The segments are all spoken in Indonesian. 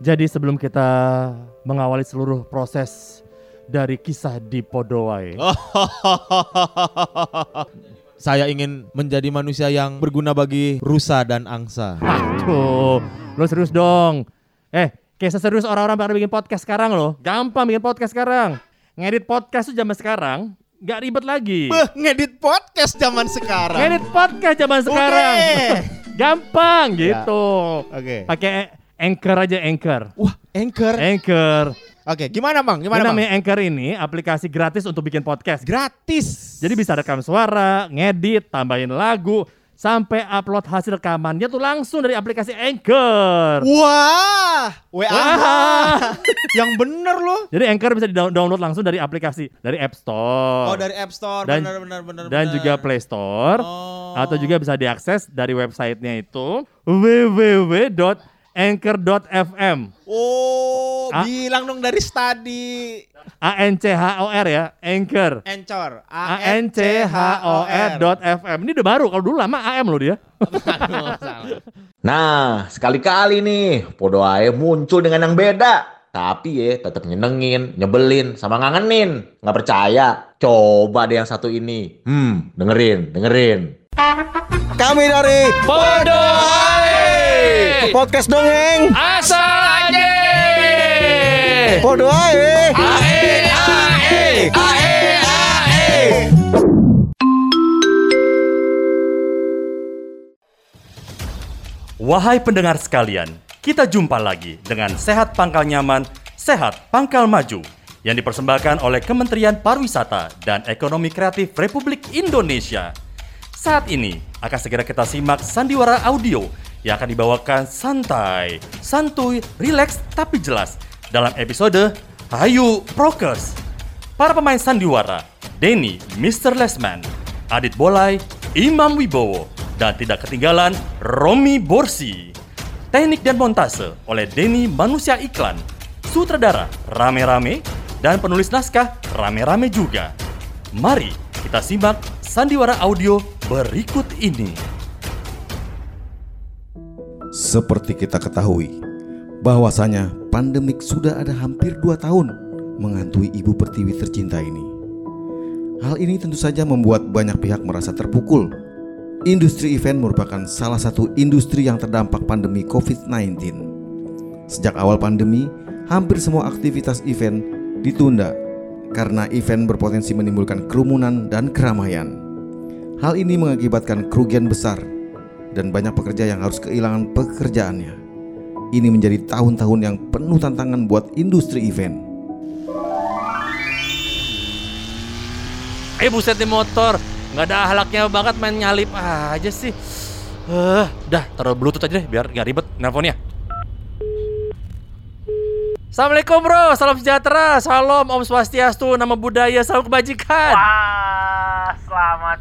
Jadi sebelum kita mengawali seluruh proses dari kisah di Podowai. Saya ingin menjadi manusia yang berguna bagi rusa dan angsa. Aduh, lo serius dong. Eh, kayak serius orang-orang pada bikin podcast sekarang loh. Gampang bikin podcast sekarang. Ngedit podcast tuh zaman sekarang nggak ribet lagi. Beh, ngedit podcast zaman sekarang. Ngedit podcast zaman sekarang. Gampang gitu. Oke. Pakai Anchor aja Anchor. Wah, Anchor. Anchor. Oke, gimana Bang? Ini Gimana Bang? namanya Anchor ini aplikasi gratis untuk bikin podcast. Gratis. Jadi bisa rekam suara, ngedit, tambahin lagu, sampai upload hasil rekamannya tuh langsung dari aplikasi Anchor. Wah, WA. Wah. yang bener loh. Jadi Anchor bisa di-download langsung dari aplikasi dari App Store. Oh, dari App Store. Dan- bener bener bener. dan bener. juga Play Store Oh. atau juga bisa diakses dari websitenya itu www.anchor.fm Oh, Ah. bilang dong dari study. A N C H O R ya Anchor Encor. A N C H O R dot FM ini udah baru kalau dulu lama AM loh dia. Nah, sekali-kali nih, Podo Ae muncul dengan yang beda. Tapi ya, tetap nyenengin, nyebelin, sama ngangenin. Nggak percaya? Coba deh yang satu ini. Hmm, dengerin, dengerin. Kami dari Podo podcast dongeng asal aja Podo Ae. Wahai pendengar sekalian, kita jumpa lagi dengan Sehat Pangkal Nyaman, Sehat Pangkal Maju yang dipersembahkan oleh Kementerian Pariwisata dan Ekonomi Kreatif Republik Indonesia. Saat ini akan segera kita simak sandiwara audio yang akan dibawakan santai, santuy, rileks tapi jelas dalam episode Hayu Prokes. Para pemain sandiwara, Denny Mr. Lesman, Adit Bolai, Imam Wibowo, dan tidak ketinggalan Romi Borsi. Teknik dan montase oleh Denny Manusia Iklan. Sutradara Rame-Rame dan penulis naskah Rame-Rame juga. Mari kita simak sandiwara audio berikut ini. Seperti kita ketahui, bahwasanya pandemik sudah ada hampir 2 tahun menghantui ibu pertiwi tercinta ini. Hal ini tentu saja membuat banyak pihak merasa terpukul. Industri event merupakan salah satu industri yang terdampak pandemi COVID-19. Sejak awal pandemi, hampir semua aktivitas event ditunda karena event berpotensi menimbulkan kerumunan dan keramaian. Hal ini mengakibatkan kerugian besar dan banyak pekerja yang harus kehilangan pekerjaannya. Ini menjadi tahun-tahun yang penuh tantangan buat industri event. Eh buset nih motor, nggak ada ahlaknya banget main nyalip aja sih. Eh, dah taruh bluetooth aja deh biar nggak ribet nelponnya. Assalamualaikum bro, salam sejahtera, salam om swastiastu, nama budaya, salam kebajikan. Wah, selamat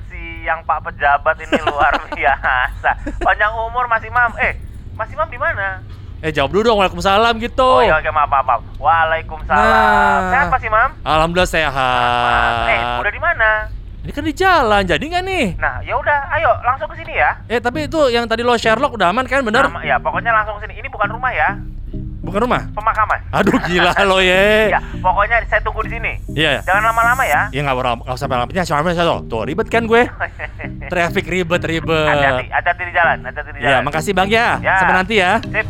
siang Pak Pejabat ini luar biasa. Panjang umur Mas Imam. Eh, Mas Imam di mana? Eh jawab dulu dong, waalaikumsalam gitu. Oh, iya, oke, maaf, maaf, maaf. Waalaikumsalam. Nah. Sehat Mas Imam? Alhamdulillah sehat. Eh, udah di mana? Ini kan di jalan, jadi nggak nih? Nah, ya udah, ayo langsung ke sini ya. Eh tapi itu yang tadi lo Sherlock udah aman kan, bener? Nama- ya, pokoknya langsung ke sini. Ini bukan rumah ya, Bukan rumah? pemakaman. Aduh gila lo ye. Ya, pokoknya saya tunggu di sini. Iya. Jangan lama-lama ya. Ya nggak nggak nggak usah lama-lama. Siapa tuh? Tuh ribet kan gue. Traffic ribet ribet. Hati-hati, hati-hati di jalan, hati-hati di Ya, jalan. makasih Bang ya. Ya. Sampai nanti ya. Sip.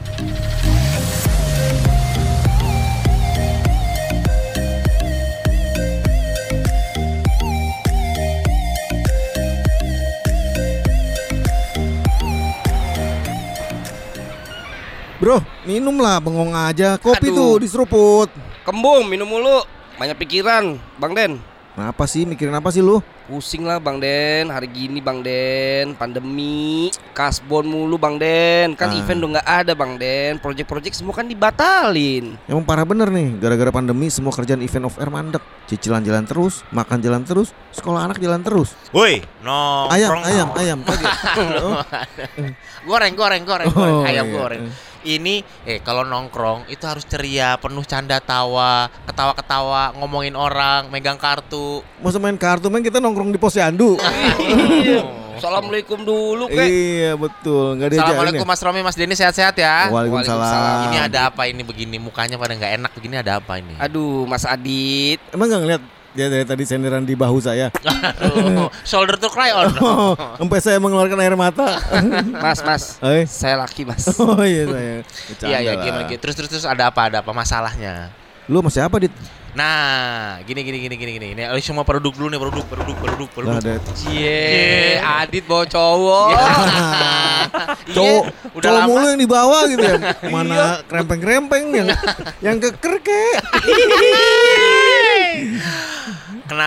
Bro, minumlah bengong aja. Kopi Aduh. tuh diseruput. Kembung minum mulu Banyak pikiran Bang Den Kenapa sih? Mikirin apa sih lu? Pusing lah Bang Den Hari gini Bang Den Pandemi Kasbon mulu Bang Den Kan Ah. event udah nggak ada Bang Den Project-project semua kan dibatalin Emang parah bener nih, gara-gara pandemi semua kerjaan event of air mandek. Cicilan jalan terus, makan jalan terus, sekolah anak jalan terus. Woi, no. Ayam, ayam, ayam. Oh, goreng goreng goreng Oh, goreng ayam iya. goreng ini eh kalau nongkrong itu harus ceria penuh canda tawa ketawa ketawa ngomongin orang megang kartu Masa main kartu main kita nongkrong di posyandu. Assalamualaikum dulu kek. Iya betul, nggak diajarin Assalamualaikum ya? Mas Romi, Mas Denny sehat-sehat ya. Waalaikumsalam. Ini ada apa ini begini? Mukanya pada nggak enak begini ada apa ini? Aduh, Mas Adit. Emang nggak ngeliat dia dari tadi senderan di bahu saya? Aduh, shoulder to cry on. Oh, sampai saya mengeluarkan air mata. Mas, Mas. Eh? Saya laki, Mas. Oh iya saya. Iya iya gimana gitu. Terus terus terus ada apa ada apa masalahnya? Lu sama siapa dit? Nah, gini gini gini gini gini. Ini oh, semua produk dulu nih, produk produk produk produk. Lah ada Cie, Adit bawa cowok. cowok Iya, udah cowok lama. mulu yang dibawa gitu ya. Mana krempeng-krempeng yang yang keker kek.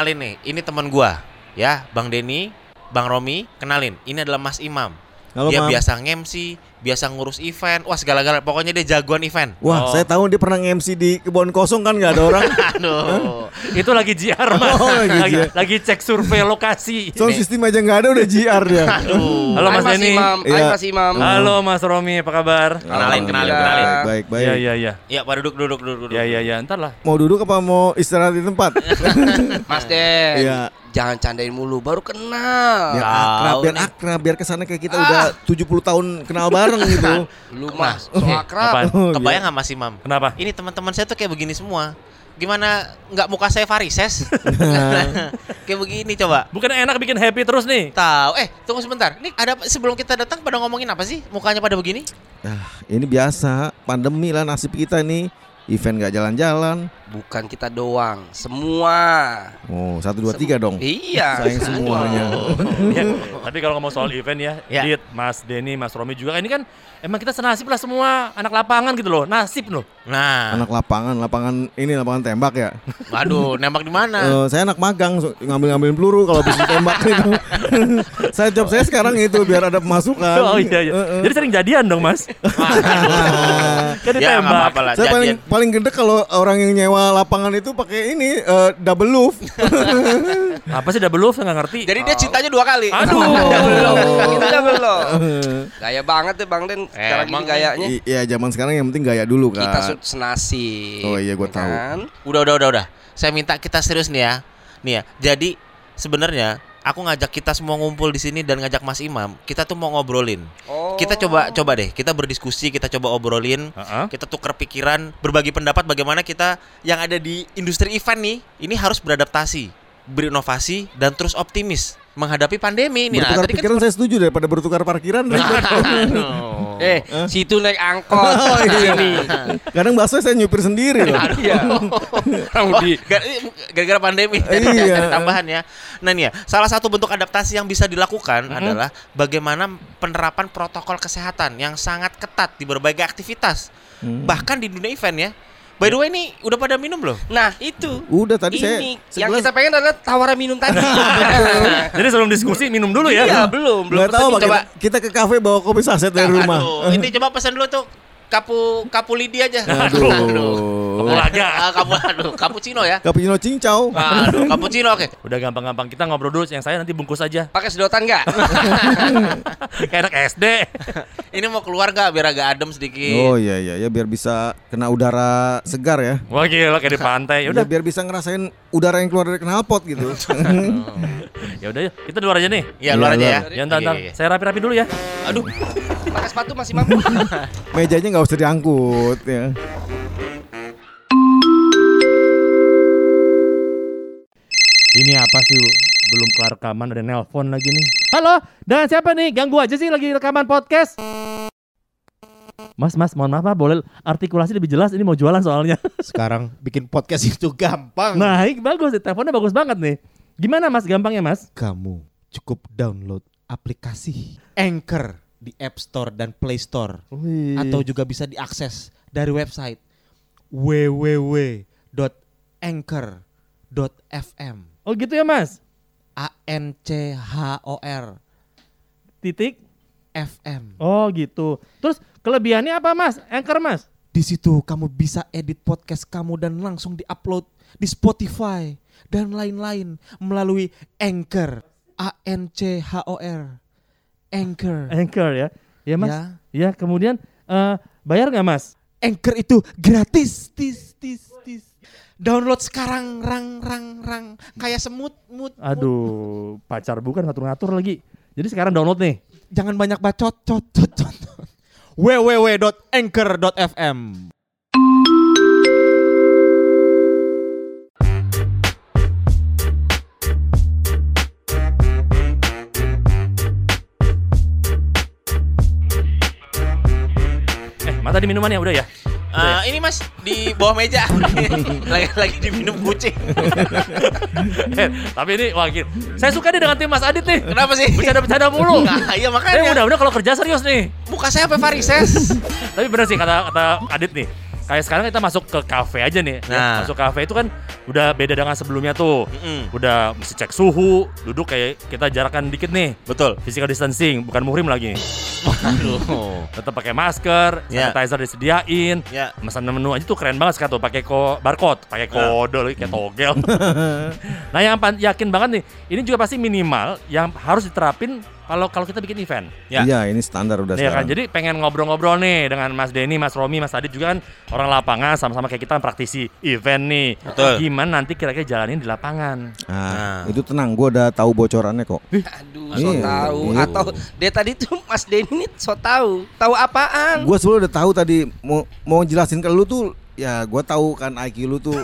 Kenalin nih, ini teman gua ya, Bang Denny, Bang Romi, kenalin. Ini adalah Mas Imam. Halo, dia Mam. biasa nge-MC, biasa ngurus event. Wah, segala-gala. Pokoknya dia jagoan event. Wah, saya tahu dia pernah MC di kebun kosong kan nggak ada orang. Aduh. Itu lagi JR mas. Oh, lagi lagi, lagi cek survei lokasi. Sound system aja nggak ada udah JR dia. Aduh. Halo Mas Denny. Iya. Mas Imam. Halo Mas Romi, apa kabar? Kenalin, kenalin, kenalin. Baik, baik. Iya iya iya. Ya, Pak duduk duduk duduk duduk. Ya ya ya, ntar lah. Mau duduk apa mau istirahat di tempat? Mas Den. Iya. Jangan candain mulu, baru kenal. Biar akrab, biar nih. akrab, biar ke sana kayak kita udah 70 tahun kenal bareng gitu. Lu Mas, Nah, so akrab. Apaan? Oh, Kebayang nggak Mas Imam? Kenapa? Ini teman-teman saya tuh kayak begini semua. Gimana nggak muka saya varises? kayak begini coba. Bukan enak bikin happy terus nih. Tahu. Eh, tunggu sebentar. Ini ada sebelum kita datang pada ngomongin apa sih? Mukanya pada begini? Nah, ini biasa, pandemi lah nasib kita nih. Event gak jalan-jalan. Bukan kita doang, semua. Oh, satu dua tiga dong. Iya. Sayang semuanya. Ya, Tapi kalau ngomong soal event ya, Ya. Dit, Mas Denny, Mas Romi juga ini kan emang kita senasib lah semua anak lapangan gitu loh, nasib loh. Nah, Anak lapangan, lapangan ini lapangan tembak ya. waduh, nembak di mana? Eh, saya anak magang, so- ngambil-ngambil peluru kalau bisa tembak itu. saya job saya sekarang itu biar ada pemasukan. Oh iya iya. Eh, eh. Jadi sering jadian dong Mas. kan ya ditembak. apa-apa lah. Saya paling jadian. Paling gede kalau orang yang nyewa lapangan itu pakai ini eh, double loop. Apa sih double love? Saya nggak ngerti. Jadi dia cintanya dua kali. Aduh. belum. Kita belum. Gaya banget tuh Bang Den sekarang Emang gini gayanya. Iya zaman sekarang yang penting gaya dulu kan. Kita sud senasib. Oh iya, gua ya tahu. kan? Udah, udah, udah, udah. Saya minta kita serius nih ya. Nih ya. Jadi sebenarnya aku ngajak kita semua ngumpul di sini dan ngajak Mas Imam. Kita tuh mau ngobrolin. Oh. Kita coba coba deh. Kita berdiskusi, kita coba obrolin. Heeh. Kita tukar pikiran, berbagi pendapat bagaimana kita yang ada di industri event nih, ini harus beradaptasi, berinovasi dan terus optimis menghadapi pandemi ini. Bertukar tadi kan pikiran saya setuju daripada bertukar parkiran. Aduh. Eh, situ naik angkot. Oh iya. Sini. Kadang bakso saya nyupir sendiri loh. Iya. Oh, gara- gara-gara pandemi Iya. ada tambahan ya. Nah nih ya, salah satu bentuk adaptasi yang bisa dilakukan Mm-hmm. adalah bagaimana penerapan protokol kesehatan yang sangat ketat di berbagai aktivitas, Hmm. bahkan di dunia event ya. By the way ini udah pada minum loh. Nah, itu. Udah tadi saya Ini yang segelas- kita pengen adalah tawaran minum tadi. Jadi sebelum diskusi minum dulu ya. Iya, belum, belum. nggak tahu coba. kita, kita ke kafe bawa kopi saset dari rumah. Aduh, ini coba pesan dulu tuh kapu kapu lidi aja. Aduh. Kamu laga. Ah, kapu aduh, cappuccino ya. Cappuccino cincau. Aduh, cappuccino oke. Udah gampang-gampang kita ngobrol dulu yang saya nanti bungkus aja. Pakai sedotan enggak? Kayak anak SD. Ini mau keluar gak biar agak adem sedikit? Oh iya iya ya biar bisa kena udara segar ya. Wah gila kayak di pantai. Ya Ya udah, biar bisa ngerasain udara yang keluar dari knalpot gitu. ya udah yuk. Kita di luar aja nih. Iya, luar aja ya. Ya ntar, Iya, ntar. iya, iya. Saya rapi-rapi dulu ya. Aduh, Pakai sepatu masih mampu. Mejanya nggak usah diangkut ya. Ini apa sih? Belum kelar rekaman ada nelpon lagi nih. Halo, dengan siapa nih? Ganggu aja sih lagi rekaman podcast. Mas, mas, mohon maaf, boleh artikulasi lebih jelas? Ini mau jualan soalnya. Sekarang bikin podcast itu gampang. Naik, bagus. Teleponnya bagus banget nih. Gimana mas, gampangnya mas? kamu cukup download aplikasi Anchor di App Store dan Play Store atau juga bisa diakses dari website www.anchor.fm Oh gitu ya mas? A N C H O R Titik? FM. Oh gitu. Terus kelebihannya apa mas? Anchor mas? Di situ kamu bisa edit podcast kamu dan langsung diupload di Spotify dan lain-lain melalui Anchor. A N C H O R. Anchor. Anchor ya? Ya mas? Ya. Ya, kemudian eh, bayar nggak mas? Anchor itu gratis. Tis tis tis. Download sekarang rang rang rang kayak semut mut. mut. Aduh, pacar bukan ngatur-ngatur lagi. Jadi sekarang download nih. Jangan banyak bacot, cot, cot, cot. www.anchor.fm tadi minumannya udah ya? Eh, ini mas di bawah meja lagi lagi diminum kucing. Eh, tapi ini wah gini. Saya suka deh dengan tim Mas Adit nih. Kenapa sih? Bercanda-bercanda mulu. Nah, iya Eh, makanya. udah udah kalau kerja serius nih. Muka saya apa varises? Tapi bener sih kata kata Adit nih. Kayak sekarang kita masuk ke kafe aja nih. ya. Nah. Masuk kafe itu kan udah beda dengan sebelumnya tuh. Mm-mm. Udah mesti cek suhu, duduk kayak kita jarakan dikit nih. Betul. Physical distancing, bukan muhrim lagi. Aduh. Tetap pakai masker, Ya. sanitizer disediain. Ya. Pesan menu aja tuh keren banget sekarang tuh pakai ko barcode, pakai kode lagi kayak togel. nah, yang yakin banget nih, ini juga pasti minimal yang harus diterapin kalau kalau kita bikin event. Ya. Iya, ini standar udah Iya kan, jadi pengen ngobrol-ngobrol nih dengan Mas Denny, Mas Romi, Mas Adit juga kan orang lapangan sama-sama kayak kita praktisi event nih. Betul. Gimana nanti kira-kira jalanin di lapangan? Nah, itu tenang, gue udah tahu bocorannya kok. Aduh, so Iya, tahu. iya. Atau dia tadi tuh Mas Denny ini so tahu. Tahu apaan? Gue sebelum udah tahu tadi mau mau jelasin ke lu tuh ya gue tahu kan IQ lu tuh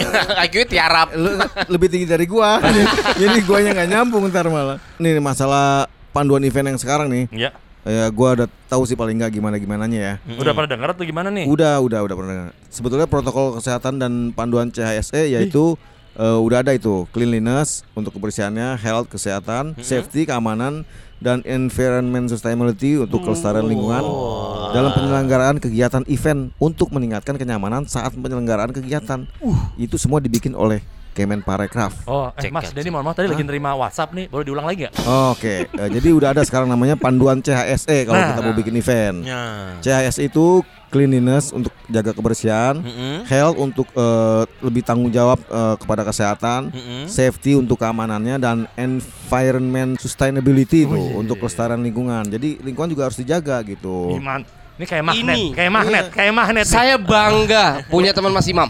IQ tiarap. lu lebih tinggi dari gua. Jadi guanya nggak nyambung ntar malah. Nih masalah panduan event yang sekarang nih. Ya, Ya gua udah tahu sih paling nggak gimana gimananya ya. udah pada denger atau gimana nih? Udah, udah, udah pernah. dengar. Sebetulnya protokol kesehatan dan panduan CHSE yaitu eh, udah ada itu cleanliness untuk kebersihannya, health kesehatan, safety keamanan dan environment sustainability untuk kelestarian lingkungan. Dalam penyelenggaraan kegiatan event untuk meningkatkan kenyamanan saat penyelenggaraan kegiatan. Itu semua dibikin oleh Kemenparekraf. Oh, eh, Cek Mas. Denny mohon maaf tadi lagi nerima WhatsApp nih, boleh diulang lagi nggak? Oke, eh, jadi udah ada sekarang namanya panduan CHSE kalau Nah. kita mau bikin event. Ya. CHS itu cleanliness untuk jaga kebersihan, Mm-mm. health untuk eh, lebih tanggung jawab eh, kepada kesehatan, Mm-mm. safety untuk keamanannya dan environment sustainability itu Oh, iya, untuk iya, kelestarian lingkungan. Jadi lingkungan juga harus dijaga gitu. Iman. Ini kayak magnet, Ini. kayak magnet, kayak magnet. Saya bangga punya teman Mas Imam.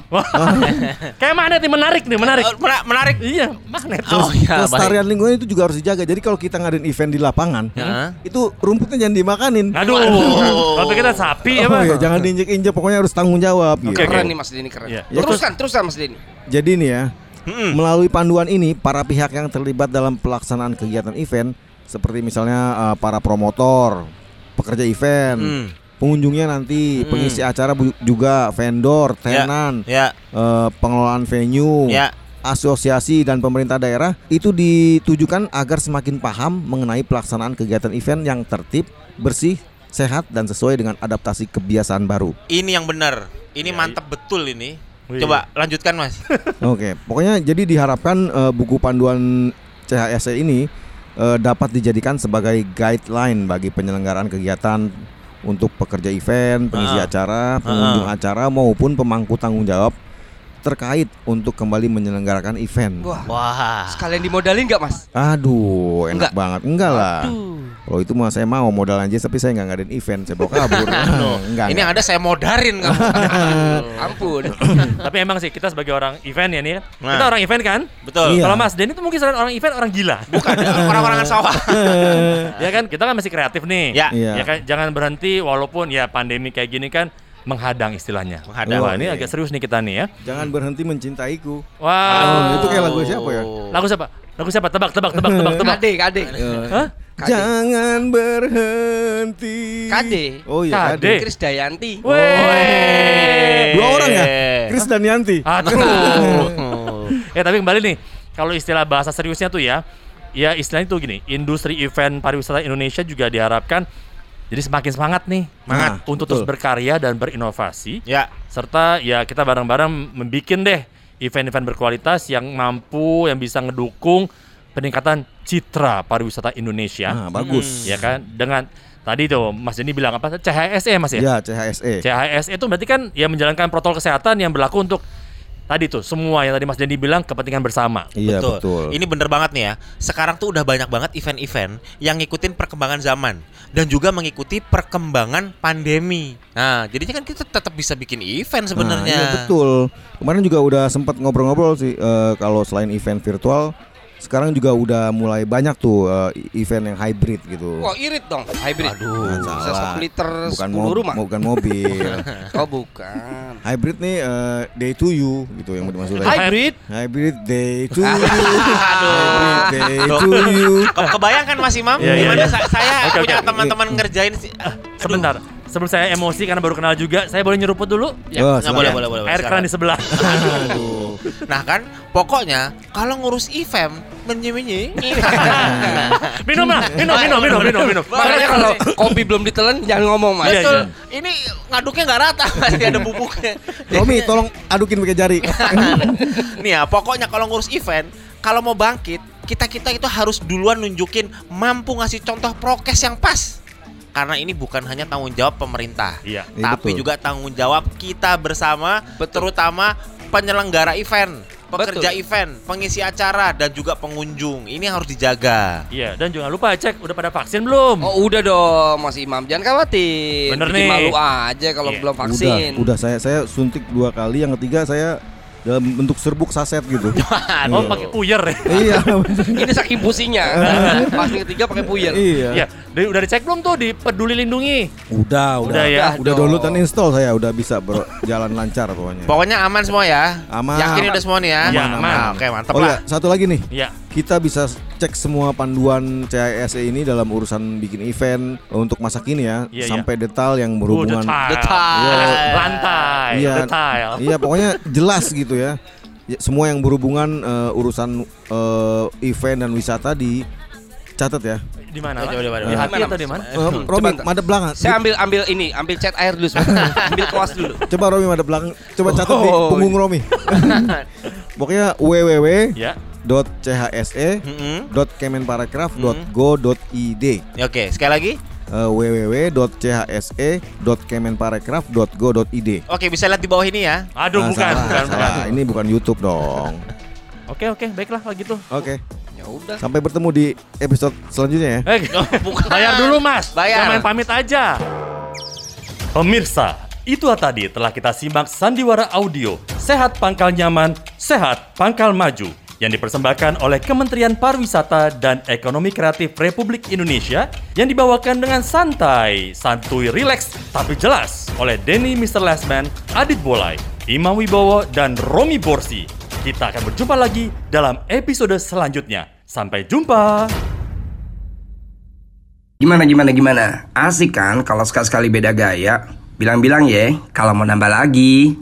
kayak magnet nih menarik nih, menarik. Eh, mena- menarik. Iya, magnet. Oh ya, Kelestarian lingkungan itu juga harus dijaga. Jadi kalau kita ngadain event di lapangan, Ya. itu rumputnya jangan dimakanin. Aduh, kalau kita sapi ya, Oh Bang. iya, jangan diinjek-injek, pokoknya harus tanggung jawab Oke, gitu. Keren nih Mas Denny keren. Iya. Ya, Teruskan, teruskan Mas Denny. Jadi nih ya, Mm-mm. Melalui panduan ini, para pihak yang terlibat dalam pelaksanaan kegiatan event, seperti misalnya eh, para promotor, pekerja event, Mm. Pengunjungnya nanti, Mm. pengisi acara juga, vendor, tenan, Ya. eh, pengelolaan venue, Ya. asosiasi dan pemerintah daerah itu ditujukan agar semakin paham mengenai pelaksanaan kegiatan event yang tertib, bersih, sehat dan sesuai dengan adaptasi kebiasaan baru. Ini yang benar. Ini Ya, mantap betul ini. Wih. Coba lanjutkan Mas. Oke, pokoknya jadi diharapkan eh, buku panduan CHSE ini eh, dapat dijadikan sebagai guideline bagi penyelenggaraan kegiatan untuk pekerja event, pengisi Ah. acara, pengunjung acara maupun pemangku tanggung jawab terkait untuk kembali menyelenggarakan event. Wah, Wah. sekalian dimodalin nggak Mas? Aduh, enak Enggak. banget. Enggak lah. Aduh. Kalau itu mah saya mau modal aja tapi saya nggak ngadain event, saya bawa kabur. enggak. Ini yang ada saya modarin kamu. Ampun. Tapi emang sih kita sebagai orang event ya nih. Nah. kita orang event kan? Betul. Iya. Kalau Mas Denny itu mungkin selain orang event orang gila. Bukan orang-orangan sawah. ya kan kita kan masih kreatif nih. Ya. Iya. Ya kan jangan berhenti walaupun ya pandemi kayak gini kan menghadang istilahnya. Menghadang. Wah, ini Iya. agak serius nih kita nih ya. Jangan berhenti mencintaiku. Wah. Oh, itu kayak lagu siapa ya? Lagu siapa? Lagu siapa? Tebak, tebak, tebak, tebak, tebak. Kade, kade. Hah? Kade. Jangan berhenti. Kade. Oh iya, Kade. Kade. Chris Dayanti. Weh. Dua orang ya? Chris dan Yanti. Aduh. ya tapi kembali nih, kalau istilah bahasa seriusnya tuh ya, ya istilahnya tuh gini, industri event pariwisata Indonesia juga diharapkan jadi semakin semangat nih, Semangat, untuk betul. terus berkarya dan berinovasi, Ya. serta ya kita bareng-bareng membikin deh event-event berkualitas yang mampu, yang bisa ngedukung peningkatan citra pariwisata Indonesia, Nah, bagus. ya kan? Dengan tadi tuh Mas Denny bilang apa? CHSE Mas ya? Ya, CHSE. CHSE itu berarti kan ya menjalankan protokol kesehatan yang berlaku untuk tadi tuh semua yang tadi Mas Dendi bilang kepentingan bersama. Iya, betul. Ini bener banget nih ya. Sekarang tuh udah banyak banget event-event yang ngikutin perkembangan zaman dan juga mengikuti perkembangan pandemi. Nah, jadinya kan kita tetap bisa bikin event sebenarnya. Nah, iya betul. Kemarin juga udah sempat ngobrol-ngobrol sih eh, kalau selain event virtual sekarang juga udah mulai banyak tuh eh, event yang hybrid gitu. Wah irit dong, hybrid. Jangan bisa salah. satu liter bukan 10 mo- rumah. bukan mobil. Oh bukan. hybrid nih eh, day to you gitu yang dimaksud Hybrid. Hybrid day to you. Hybrid day to you. Ke- Kebayang kan Mas Imam? Iya, iya, Gimana sa- saya Oke, punya teman-teman ngerjain sih. Sebentar. Sebelum saya emosi karena baru kenal juga, saya boleh nyeruput dulu? Ya, Oh, Nggak boleh, boleh, boleh. Air keran di sebelah. Aduh. Nah kan, pokoknya kalau ngurus event, menye-menye. minum lah, minum, minum, minum, minum, minum. Makanya kalau kopi belum ditelan jangan ngomong mas. Iya, Betul. iya. Ini ngaduknya nggak rata, masih ada bubuknya. Romi tolong adukin pakai jari. Nih ya, pokoknya kalau ngurus event, kalau mau bangkit, kita-kita itu harus duluan nunjukin mampu ngasih contoh prokes yang pas. Karena ini bukan hanya tanggung jawab pemerintah, Iya. Iya, tapi betul. juga tanggung jawab kita bersama, terutama penyelenggara event, pekerja Betul. event, pengisi acara dan juga pengunjung. Ini harus dijaga. Iya, dan jangan lupa cek udah pada vaksin belum? Oh udah dong Mas Imam jangan khawatir. Bener Bikin nih. malu aja kalau Iya. belum vaksin. Udah, udah saya saya suntik dua kali, yang ketiga saya dalam bentuk serbuk saset gitu. Oh, pakai puyer ya? iya. Ini saking pusingnya. Vaksin ketiga pakai puyer. iya. Iya, Di- udah dicek belum tuh di Peduli Lindungi? Udah, udah. Udah ya? Udah download dan install saya, udah bisa bro, jalan lancar pokoknya. Pokoknya aman semua ya. Aman. Yakin udah semua nih ya. Iya, aman. Nah, Oke, mantap Oh lah. iya, satu lagi nih. Iya. Kita bisa cek semua panduan CISE ini dalam urusan bikin event untuk masa kini ya, Iya, iya. sampai detail yang Uh, berhubungan detail. Detail. Lantai, Iya. detail. Iya, pokoknya jelas gitu ya. Ya, Semua yang berhubungan eh, urusan eh, event dan wisata dicatat ya. Di mana? Coba, coba. Di hati Mana, atau di mana? Eh, Romi, madep belakang. Saya ambil ambil ini, ambil cat air dulu. ambil kuas dulu. Coba Romi madep belakang. Coba catat di Oh. punggung Romi. Pokoknya www Ya. www.chse.kemenparekraf.go.id Ya, Oke, sekali lagi. uh, www.chse.kemenparekraf.go.id Oke, bisa lihat di bawah ini ya. Aduh, Ah, bukan, salah, bukan, salah. bukan. Ini bukan YouTube dong. Oke, oke, baiklah kalau gitu. Oke, Ya udah. sampai bertemu di episode selanjutnya ya. Eh, bukan. bayar dulu mas. Bayar. Jangan main pamit aja. Pemirsa, itu tadi telah kita simak sandiwara audio Sehat Pangkal Nyaman, Sehat Pangkal Maju yang dipersembahkan oleh Kementerian Pariwisata dan Ekonomi Kreatif Republik Indonesia yang dibawakan dengan santai, santuy, rileks, tapi jelas oleh Denny Mr. Lesman, Adit Bolai, Imam Wibowo, dan Romi Borsi. Kita akan berjumpa lagi dalam episode selanjutnya. Sampai jumpa! Gimana gimana gimana? Asik kan kalau sekali-sekali beda gaya? Bilang-bilang ya kalau mau nambah lagi.